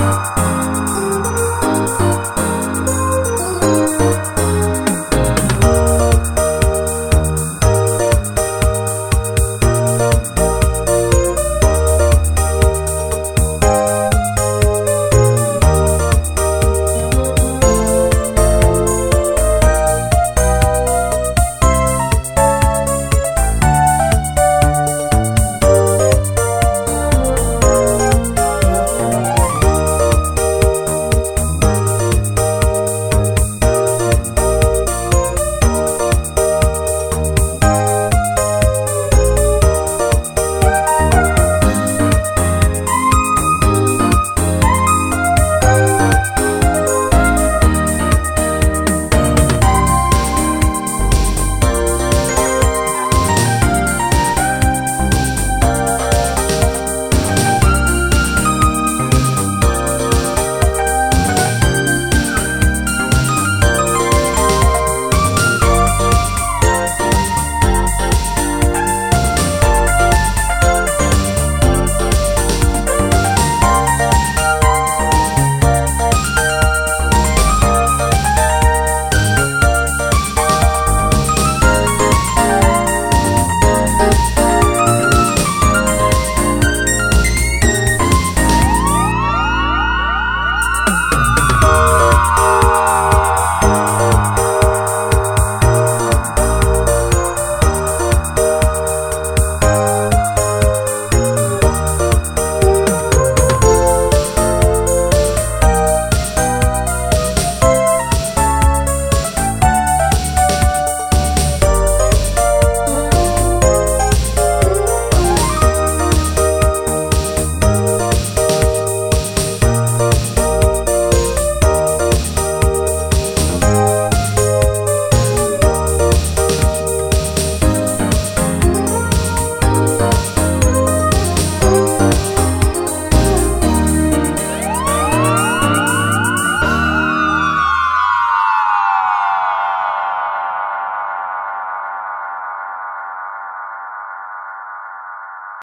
Música